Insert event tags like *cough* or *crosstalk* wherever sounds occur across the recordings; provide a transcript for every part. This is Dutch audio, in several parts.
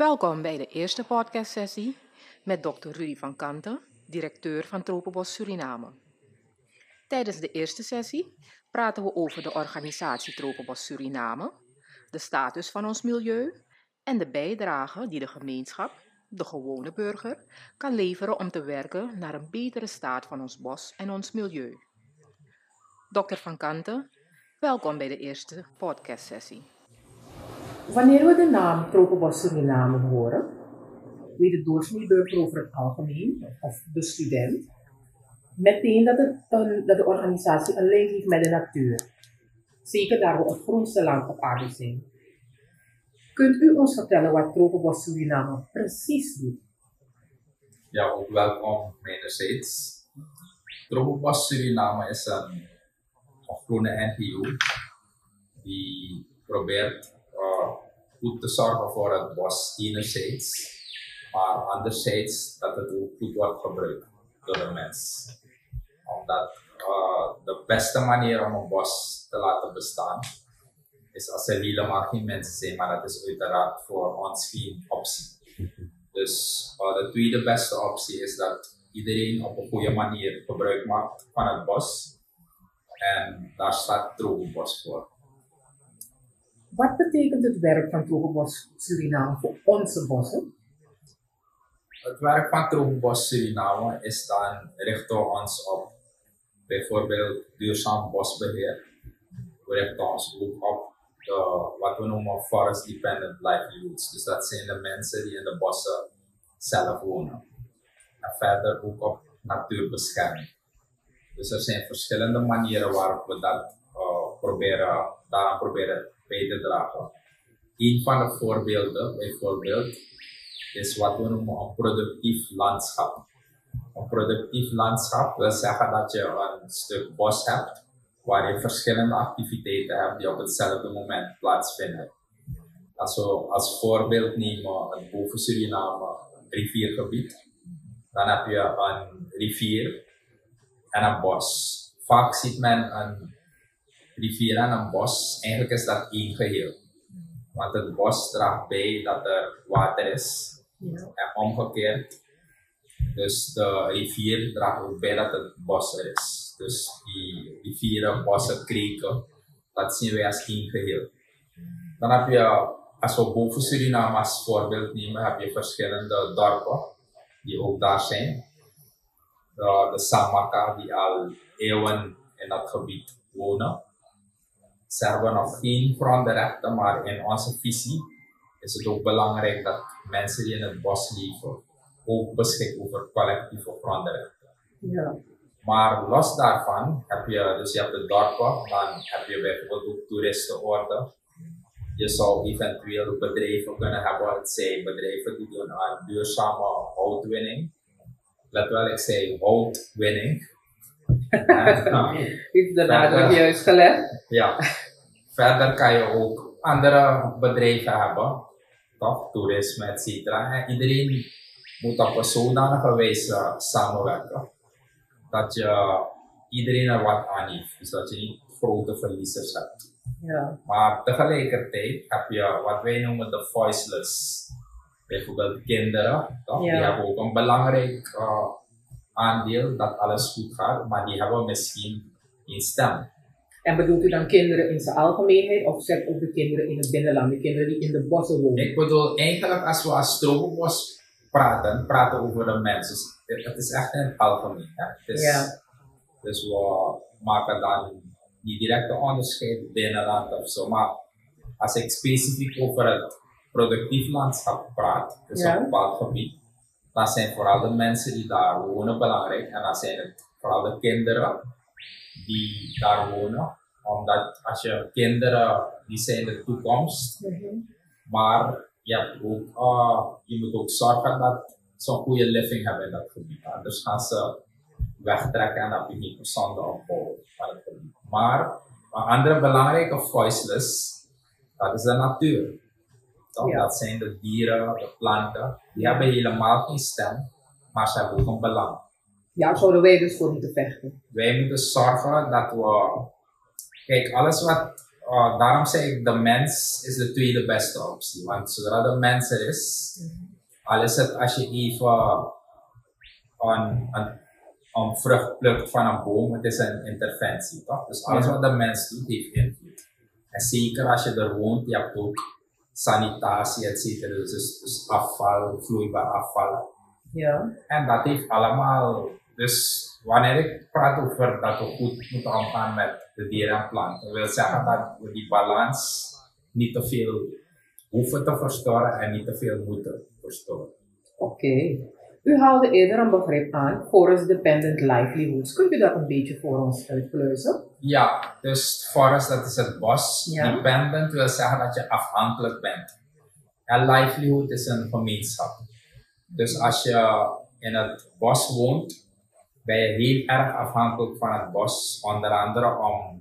Welkom bij de eerste podcastsessie met Dr. Rudy van Kanten, directeur van Tropenbos Suriname. Tijdens de eerste sessie praten we over de organisatie Tropenbos Suriname, de status van ons milieu en de bijdrage die de gemeenschap, de gewone burger, kan leveren om te werken naar een betere staat van ons bos en ons milieu. Dr. van Kanten, welkom bij de eerste podcastsessie. Wanneer we de naam Tropenbos Suriname horen, weet de doorsnee over het algemeen, of de student, meteen dat, een, dat de organisatie een link heeft met de natuur. Zeker daar we het grootste land op aarde zijn. Kunt u ons vertellen wat Tropenbos Suriname precies doet? Ja, ook welkom mijnerzijds. Tropenbos Suriname is een, een groene NGO die probeert goed te zorgen voor het bos enerzijds, maar anderzijds dat het ook goed wordt gebruikt door de mens. Omdat uh, de beste manier om een bos te laten bestaan is als er helemaal geen mensen zijn, maar dat is uiteraard voor ons geen optie. Dus uh, de tweede beste optie is dat iedereen op een goede manier gebruik maakt van het bos. En daar staat Drogenbos voor. Wat betekent het werk van Tropenbos Suriname voor onze bossen? Het werk van Tropenbos Suriname is dan richten ons op bijvoorbeeld duurzaam bosbeheer. We richten ons ook op de, wat we noemen forest dependent livelihoods. Dus dat zijn de mensen die in de bossen zelf wonen. En verder ook op natuurbescherming. Dus er zijn verschillende manieren waarop we dat uh, proberen, daaraan proberen te dragen. Een van de voorbeelden, bijvoorbeeld, is wat we noemen een productief landschap. Een productief landschap wil zeggen dat je een stuk bos hebt waar je verschillende activiteiten hebt die op hetzelfde moment plaatsvinden. Als we als voorbeeld nemen het boven Suriname riviergebied, dan heb je een rivier en een bos. Vaak ziet men een rivier en een bos, eigenlijk is dat één geheel. Want het bos draagt bij dat er water is ja. en omgekeerd. Dus de rivier draagt ook bij dat het bos er is. Dus die rivieren, bossen, kreken, dat zien wij als één geheel. Dan heb je, als we boven Suriname als voorbeeld nemen, heb je verschillende dorpen die ook daar zijn. De, de Samaka die al eeuwen in dat gebied wonen ze hebben nog geen grondrechten, maar in onze visie is het ook belangrijk dat mensen die in het bos leven ook beschikken over collectieve grondrechten. Ja. Maar los daarvan heb je, dus je hebt de dorpen, dan heb je bijvoorbeeld ook toeristenorden. Je zou eventueel bedrijven kunnen hebben, het zijn bedrijven die doen aan duurzame houtwinning. Let wel, ik zei houtwinning. *laughs* Heeft de nadruk juist gelegd? Ja. Verder kan je ook andere bedrijven hebben, toch? Toerisme, et cetera. iedereen moet op een zodanige wijze samenwerken dat je iedereen er wat aan heeft. Dus dat je niet grote verliezers hebt. Ja. Maar tegelijkertijd heb je wat wij noemen de voiceless. Bijvoorbeeld kinderen, toch? die hebben ook een belangrijk uh, aandeel dat alles goed gaat, maar die hebben misschien geen stem. En bedoelt u dan kinderen in zijn algemeenheid of zet ook de kinderen in het binnenland, de kinderen die in de bossen wonen? Ik bedoel, eigenlijk als we als Strokenbos praten, praten over de mensen. Het is echt in het algemeen. Hè? Is, ja. Dus we maken dan niet direct een onderscheid binnenland of zo, maar als ik specifiek over het productief landschap praat, dus ja. een bepaald gebied, dan zijn vooral de mensen die daar wonen belangrijk en dan zijn het vooral de kinderen die daar wonen. Omdat als je kinderen, die zijn de toekomst. Mm Maar je, hebt ook, uh, je moet ook zorgen dat ze een goede living hebben in dat gebied. Anders gaan ze wegtrekken en heb je niet gezonde opbouw van het gebied. Maar een andere belangrijke voiceless, dat is de natuur. Ja. Dat zijn de dieren, de planten. Die hebben helemaal geen stem, maar ze hebben ook een belang. Ja, zouden wij dus voor moeten vechten? Wij moeten zorgen dat we, kijk, alles wat uh, daarom zeg ik, de mens is de tweede beste optie. Want zodra de mens er is, al is het als je even een, een, een vrucht plukt van een boom, het is een interventie, toch? Dus alles wat de mens doet, heeft invloed. En zeker als je er woont, je hebt ook sanitatie, et cetera. Dus, dus, dus afval, vloeibaar afval. Ja. En dat heeft allemaal, dus wanneer ik praat over dat we goed moeten omgaan met de dieren en planten, wil zeggen dat we die balans niet te veel hoeven te verstoren en niet te veel moeten verstoren. Oké. U haalde eerder een begrip aan, forest dependent livelihoods. Kunt u dat een beetje voor ons uitpluizen? Ja, dus forest dat is het bos. Ja. Dependent wil zeggen dat je afhankelijk bent. En livelihood is een gemeenschap. Dus als je in het bos woont, ben je heel erg afhankelijk van het bos. Onder andere om,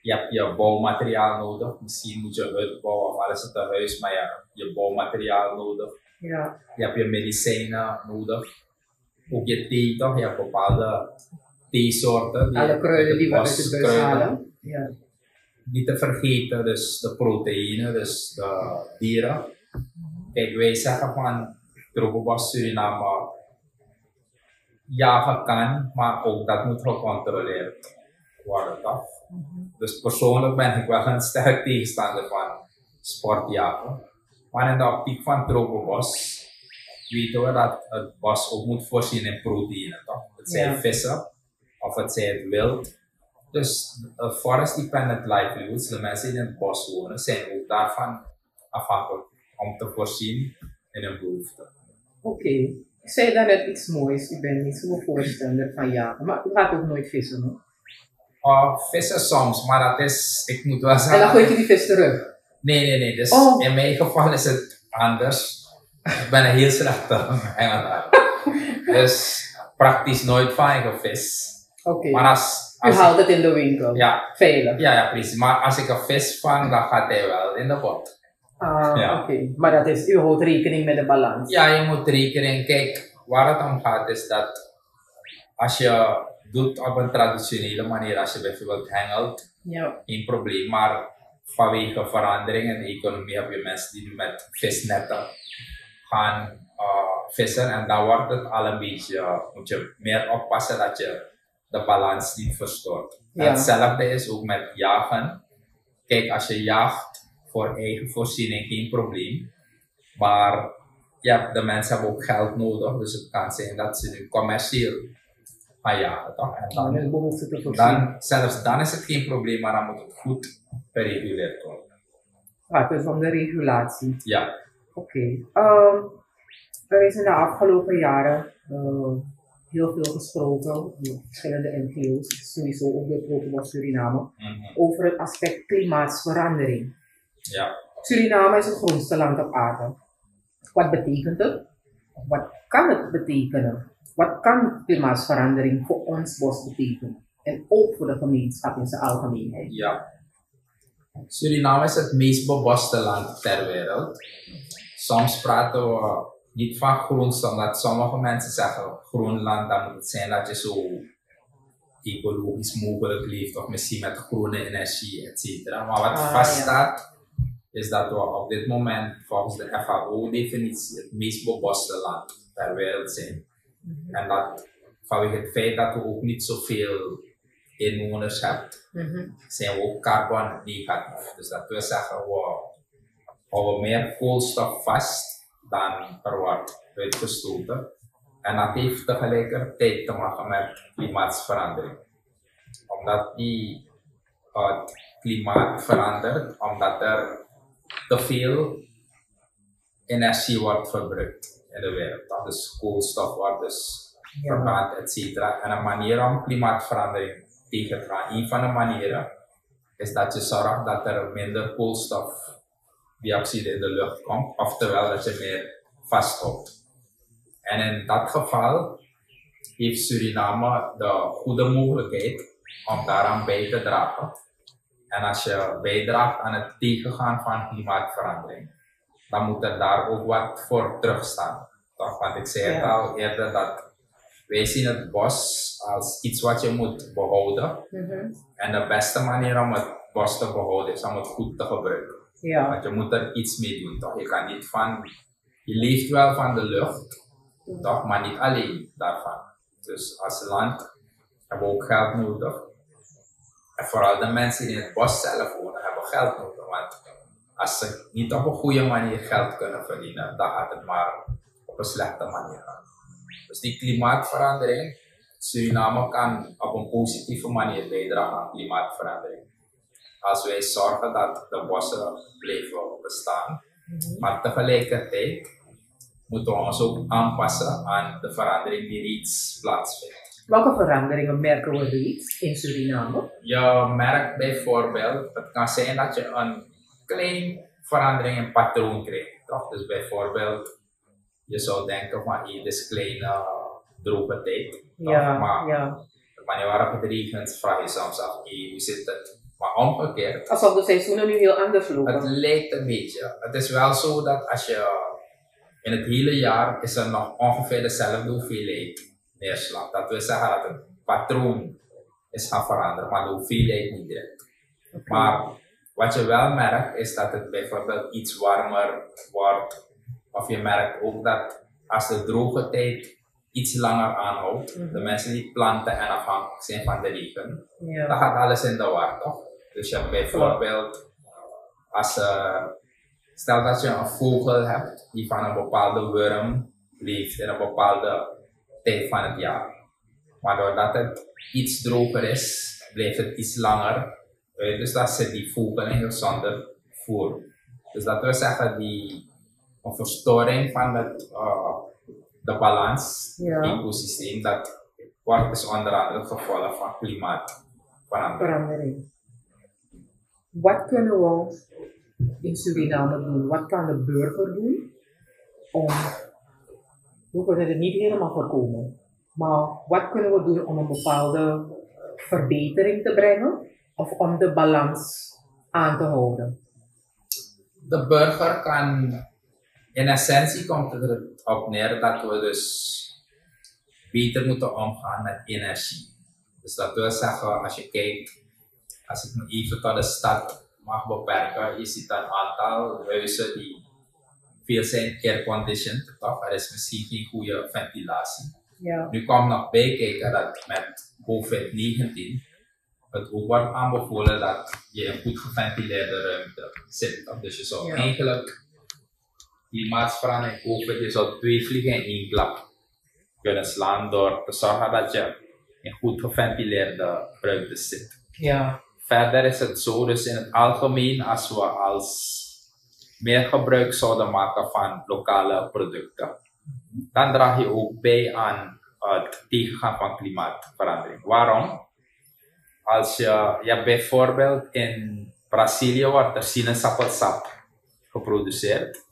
je hebt je bouwmateriaal nodig. Misschien moet je hut bouwen of alles het een huis, maar je hebt je bouwmateriaal nodig. Ja. Je hebt je medicijnen nodig. Ook je thee toch? Je hebt bepaalde theesoorten. die Alle kruiden die we uit halen. Ja. Niet te vergeten, dus de proteïne, dus de dieren. Kijk, wij zeggen van Trobobos Suriname, jagen kan, maar ook dat moet gecontroleerd worden, toch? Dus persoonlijk ben ik wel een sterk tegenstander van sportjagen. Maar in de optiek van Trobobos weten we dat het bos ook moet voorzien in proteïne, toch? Het zijn Ja. vissen of het zijn het wild. Dus uh, forest dependent livelihoods, de mensen die in het bos wonen, zijn ook daarvan afhankelijk om te voorzien in hun behoeften. Oké. Ik zei daarnet iets moois. U bent niet zo'n voorstander van jagen. Maar u gaat ook nooit vissen, hoor. Uh, vissen soms, maar dat is, ik moet wel En dan gooit je die vis terug. Nee, nee, nee. Dus Oh. in mijn geval is het anders. Ik ben een heel slechte Engelaar. dus praktisch nooit van vis. Oké. Maar als, U als haalt het in de winkel. ja, Veilig. ja, ja, precies. Maar als ik een vis vang, dan gaat hij wel in de pot. Ah, Ja. oké. Maar dat is, u houdt rekening met de balans. Ja, je moet rekening. Kijk, waar het om gaat is dat als je doet op een traditionele manier, als je bijvoorbeeld hengelt, Ja. geen probleem. Maar vanwege verandering in de economie heb je mensen die nu met visnetten gaan uh, vissen. En dan wordt het al een beetje, uh, moet je meer oppassen dat je de balans niet verstoort. Ja. hetzelfde is ook met jagen. Kijk, als je jaagt voor eigen voorziening, geen probleem. Maar ja, de mensen hebben ook geld nodig. Dus het kan zijn dat ze nu commercieel gaan jagen. Toch? En Dan dan, zelfs dan is het geen probleem, maar dan moet het goed gereguleerd worden. gaat dus om de regulatie. Ja, Oké. Ehm, er is in de afgelopen jaren eh, heel veel gesproken door verschillende NGO's, sowieso ook door Protobos Suriname, mhm. over het aspect klimaatsverandering. ja. Suriname is het grootste land op aarde. Wat betekent het? Wat kan het betekenen? Wat kan klimaatsverandering voor ons bos betekenen? En ook voor de gemeenschap in zijn algemeenheid. ja. Suriname is het meest beboste land ter wereld. Soms praten we niet van groenste, omdat sommige mensen zeggen groenland, dan moet het zijn dat je zo ecologisch mogelijk leeft, of misschien met groene energie, et cetera. Maar wat Ah, vaststaat, is dat we op dit moment volgens de FAO-definitie het meest beboste land ter wereld zijn. En dat vanwege het feit dat we ook niet zoveel inwoners hebben, Mhm. zijn we ook carbon negatief. Dus dat wil zeggen, we houden meer koolstof vast dan er wordt uitgestoten. En dat heeft tegelijkertijd te maken met klimaatsverandering. Omdat die, uh, het klimaat verandert, omdat er te veel energie wordt verbruikt in de wereld. Dat is koolstof wordt dus Ja. verbrand, et cetera. En een manier om klimaatverandering tegen een van de manieren, is dat je zorgt dat er minder koolstofdioxide in de lucht komt, oftewel dat je meer vasthoudt. En in dat geval heeft Suriname de goede mogelijkheid om daaraan bij te dragen. En als je bijdraagt aan het tegengaan van klimaatverandering, dan moet er daar ook wat voor terugstaan. Toch? Want ik zei het Ja. al eerder dat wij zien het bos als iets wat je moet behouden. Mhm. En de beste manier om het bos te behouden is om het goed te gebruiken. Ja. Want je moet er iets mee doen, toch? Je kan niet van, je leeft wel van de lucht, toch? Maar niet alleen daarvan. Dus als land hebben we ook geld nodig. En vooral de mensen die in het bos zelf wonen, hebben geld nodig. Want als ze niet op een goede manier geld kunnen verdienen, dan gaat het maar op een slechte manier gaan. Dus die klimaatverandering, Suriname kan op een positieve manier bijdragen aan klimaatverandering. Als wij zorgen dat de bossen blijven bestaan, maar tegelijkertijd moeten we ons ook aanpassen aan de verandering die reeds plaatsvindt. Welke veranderingen merken we reeds in Suriname? Je merkt bijvoorbeeld, het kan zijn dat je een klein verandering in patroon krijgt. Toch? Dus bijvoorbeeld, je zou denken van hier is kleine droge tijd. Ja, maar ja. wanneer waarop het regent, vraag je soms af, hey, hoe zit het? Maar omgekeerd, Alsof de seizoenen nu heel anders het lopen. lijkt een beetje. Het is wel zo dat als je in het hele jaar is er nog ongeveer dezelfde hoeveelheid neerslag. Dat wil zeggen dat het patroon is gaan veranderen, maar de hoeveelheid niet direct. Maar wat je wel merkt is dat het bijvoorbeeld iets warmer wordt. Of je merkt ook dat als de droge tijd iets langer aanhoudt, Mhm. de mensen die planten en afhankelijk zijn van de regen, dan Ja. gaat alles in de war, toch? Dus je hebt bijvoorbeeld, als, eh, stel dat je een vogel hebt die van een bepaalde worm leeft in een bepaalde tijd van het jaar. Maar doordat het iets droger is, blijft het iets langer. Dus dan zit die vogel eigenlijk zonder voer. Dus dat wil zeggen, die, een verstoring van het, eh, de balans, Ja. ecosysteem, dat wordt dus onder andere het gevolg van klimaatverandering. Verandering. Wat kunnen we in Suriname doen? Wat kan de burger doen om, we kunnen het niet helemaal voorkomen, maar wat kunnen we doen om een bepaalde verbetering te brengen of om de balans aan te houden? de burger kan, in essentie komt het erop neer dat we dus beter moeten omgaan met energie. Dus dat wil zeggen, als je kijkt, als ik me even tot de stad mag beperken, je ziet een aantal huizen die veel zijn airconditioned, toch? Er is misschien geen goede ventilatie. Ja. Nu komt nog bij kijken dat met COVID-19 het ook wordt aanbevolen dat je in goed geventileerde ruimte zit. Dus je zou Ja. eigenlijk klimaatverandering COVID, je zou twee vliegen in één klap kunnen slaan door te zorgen dat je in goed geventileerde ruimte zit. Ja. Verder is het zo, dus in het algemeen, als we als meer gebruik zouden maken van lokale producten, dan draag je ook bij aan het tegengaan van klimaatverandering. Waarom? Als je, hebt bijvoorbeeld in Brazilië wordt er sinaasappelsap geproduceerd,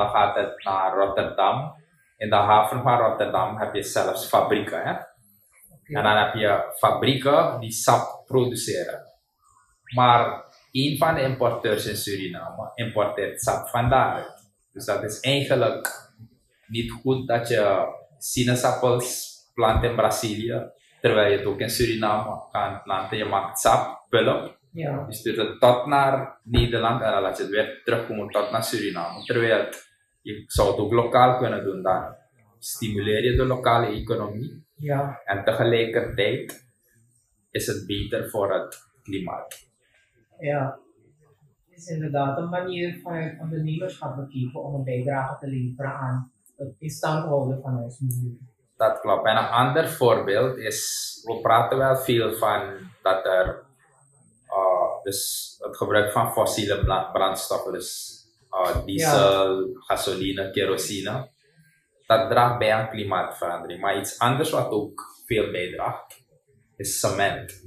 dan gaat het naar Rotterdam. In de haven van Rotterdam heb je zelfs fabrieken. Hè? En dan heb je fabrieken die sap produceren. Maar een van de importeurs in Suriname importeert sap van daaruit. Dus dat is eigenlijk niet goed dat je sinaasappels plant in Brazilië, terwijl je het ook in Suriname kan planten. Je maakt sap, pulp, Ja. je stuurt het tot naar Nederland en dan laat je het weer terugkomen tot naar Suriname. Terwijl het, zou het ook lokaal kunnen doen, dan stimuleer je de lokale economie. Ja. En tegelijkertijd is het beter voor het klimaat. Ja. Het is inderdaad een manier vanuit ondernemerschap bekeken om een bijdrage te leveren aan het in stand houden van ons milieu. Dat klopt. En een ander voorbeeld is, we praten wel veel van dat er, uh, dus het gebruik van fossiele brandstoffen, dus uh, diesel, gasoline, kerosine, dat draagt bij aan klimaatverandering. Maar iets anders wat ook veel bijdraagt, is cement.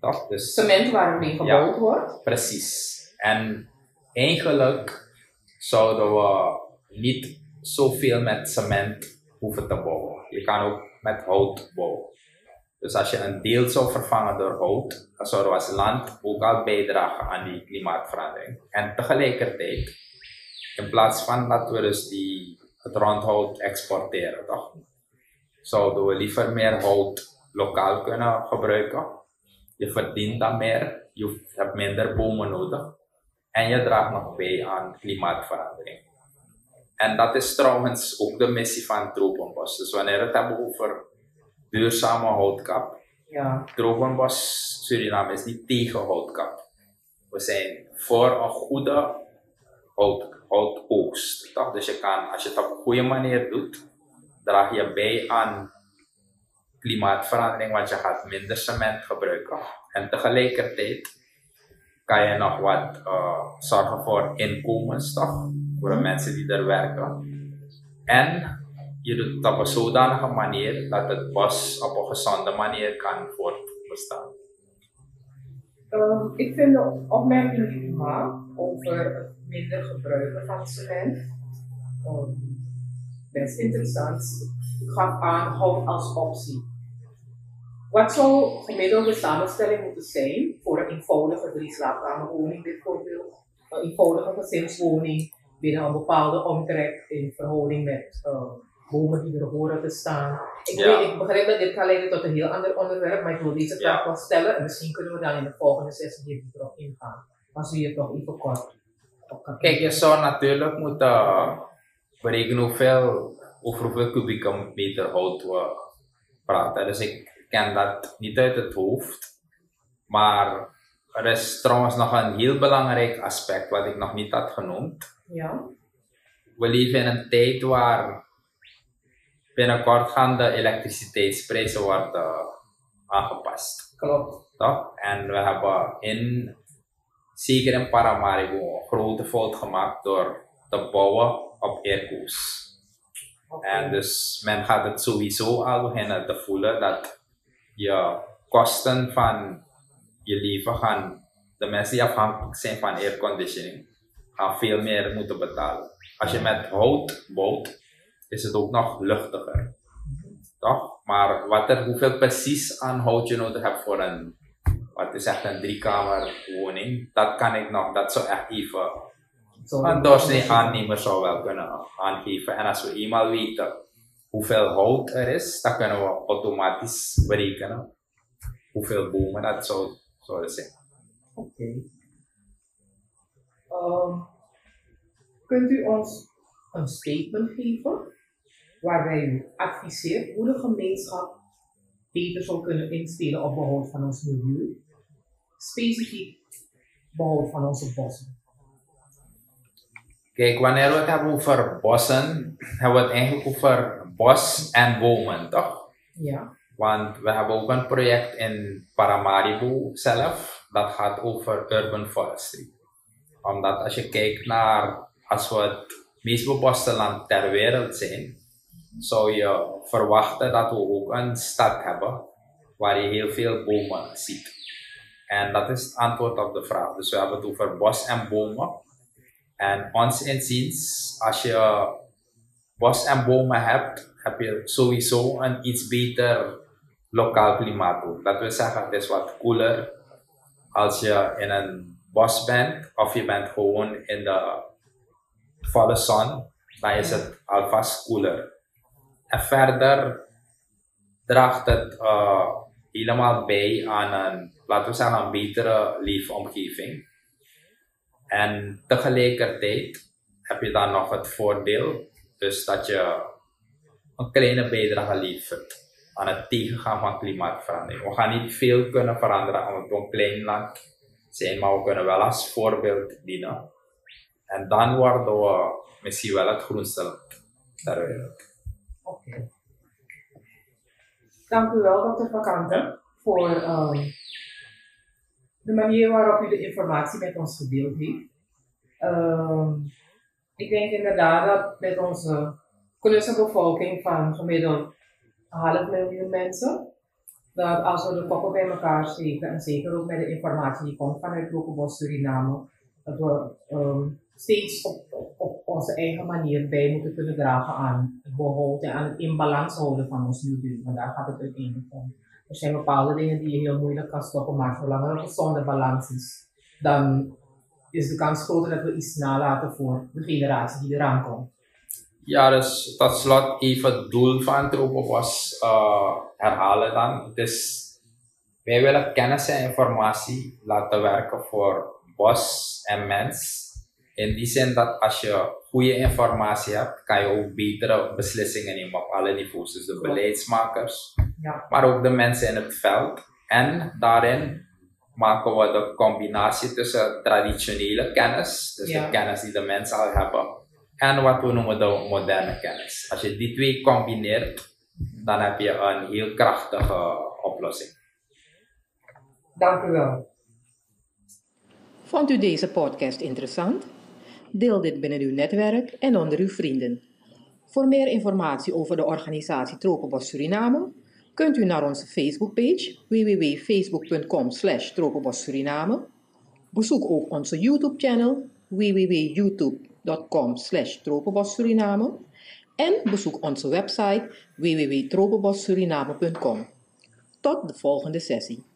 Toch? Dus, Cement waarmee gebouwd wordt. Precies. En eigenlijk zouden we niet zoveel met cement hoeven te bouwen. Je kan ook met hout bouwen. Dus als je een deel zou vervangen door hout, dan zouden we als land ook al bijdragen aan die klimaatverandering. En tegelijkertijd, in plaats van dat we dus die, het rondhout exporteren, toch? zouden we liever meer hout lokaal kunnen gebruiken. Je verdient dan meer je hebt minder bomen nodig en je draagt nog bij aan klimaatverandering. En dat is trouwens ook de missie van Tropenbos. Dus wanneer we het hebben over duurzame houtkap, Ja. Tropenbos Suriname is niet tegen houtkap. We zijn voor een goede hout, houtoogst. Toch? Dus je kan, als je het op een goede manier doet, draag je bij aan klimaatverandering, want je gaat minder cement gebruiken. En tegelijkertijd kan je nog wat eh, zorgen voor inkomens, toch? Voor de mensen die er werken. En je doet het op een zodanige manier dat het bos op een gezonde manier kan voortbestaan. Ehm, ik vind de opmerking maakt over minder gebruiken van cement ehm, best interessant. Gaf aan hout als optie. Wat zou gemiddelde samenstelling moeten zijn voor een eenvoudige drie slaapkamerwoning bijvoorbeeld? Een eenvoudige gezinswoning binnen een bepaalde omtrek in verhouding met eh, bomen die er horen te staan. Ik, Ja. weet, ik begrijp dat dit kan leiden tot een heel ander onderwerp, maar ik wil deze vraag Ja. wel stellen en misschien kunnen we dan in de volgende sessie hier dieper op ingaan. Als u het nog even kort Kijk, je zou natuurlijk moeten berekenen hoeveel, over hoeveel kubieke meter hout we praten. Dus ik ken dat niet uit het hoofd. Maar er is trouwens nog een heel belangrijk aspect wat ik nog niet had genoemd. Ja, We leven in een tijd waar binnenkort gaan de elektriciteitsprijzen worden aangepast. klopt. toch? En we hebben in, zeker in Paramaribo, een grote fout gemaakt door te bouwen op airco's. En dus men gaat het sowieso al beginnen te voelen dat je kosten van je leven gaan, de mensen die afhankelijk zijn van airconditioning, gaan veel meer moeten betalen. Als je met hout bouwt, is het ook nog luchtiger. Toch? Maar wat er, hoeveel precies aan hout je nodig hebt voor een, wat is echt een driekamer woning, dat kan ik nog, dat zou echt even een doorsnee aannemer zou wel kunnen aangeven. En als we eenmaal weten hoeveel hout er is, dan kunnen we automatisch berekenen hoeveel bomen dat zou, zouden zijn. Oké. Ehm, kunt u ons een statement geven waarbij u adviseert hoe de gemeenschap beter zou kunnen inspelen op behoud van ons milieu, specifiek behoud van onze bossen? Kijk, wanneer we het hebben over bossen, hebben we het eigenlijk over bos en bomen, toch? Ja, Want we hebben ook een project in Paramaribo zelf, dat gaat over urban forestry. Omdat als je kijkt naar, als we het meest beboste land ter wereld zijn, zou je verwachten dat we ook een stad hebben waar je heel veel bomen ziet. En dat is het antwoord op de vraag. Dus we hebben het over bos en bomen. En ons inziens, als je bos en bomen hebt, heb je sowieso een iets beter lokaal klimaat. Dat wil zeggen, het is wat koeler als je in een bos bent of je bent gewoon in de volle zon, dan is het alvast koeler. En verder draagt het eh, helemaal bij aan een, laten we zeggen, een betere leefomgeving. En tegelijkertijd heb je dan nog het voordeel, dus dat je een kleine bijdrage levert aan het tegengaan van klimaatverandering. We gaan niet veel kunnen veranderen omdat we een klein land zijn, maar we kunnen wel als voorbeeld dienen. En dan worden we misschien wel het groenste land ter oké. Dank u wel, dokter Vakante, voor ehm, de manier waarop u de informatie met ons gedeeld heeft. Ehm, ik denk inderdaad dat met onze bevolking van gemiddeld een half miljoen mensen, dat als we de koppen bij elkaar steken, en zeker ook met de informatie die komt vanuit Lokobos Suriname, dat we ehm, steeds op, op, onze eigen manier bij moeten kunnen dragen aan het en aan het in balans houden van ons milieu. Want daar gaat het uiteindelijk om. Er zijn bepaalde dingen die je heel moeilijk kan stoppen, maar zolang er een gezonde balans is, dan is de kans groter dat we iets nalaten voor de generatie die eraan komt. Ja, dus tot slot even het doel van Tropen was uh, herhalen dan. Is Wij willen kennis en informatie laten werken voor bos en mens. In die zin dat als je goede informatie hebt, kan je ook betere beslissingen nemen op alle niveaus. Dus de beleidsmakers, Ja. maar ook de mensen in het veld. En daarin maken we de combinatie tussen traditionele kennis, dus Ja. de kennis die de mensen al hebben, en wat we noemen de moderne kennis. Als je die twee combineert, dan heb je een heel krachtige oplossing. Dank u wel. Vond u deze podcast interessant? Deel dit binnen uw netwerk en onder uw vrienden. Voor meer informatie over de organisatie Tropenbos Suriname kunt u naar onze Facebookpage www.facebook.com slash Suriname. Bezoek ook onze YouTube-channel www.youtube.com slash Suriname en bezoek onze website www.tropenbossuriname.com. Tot de volgende sessie.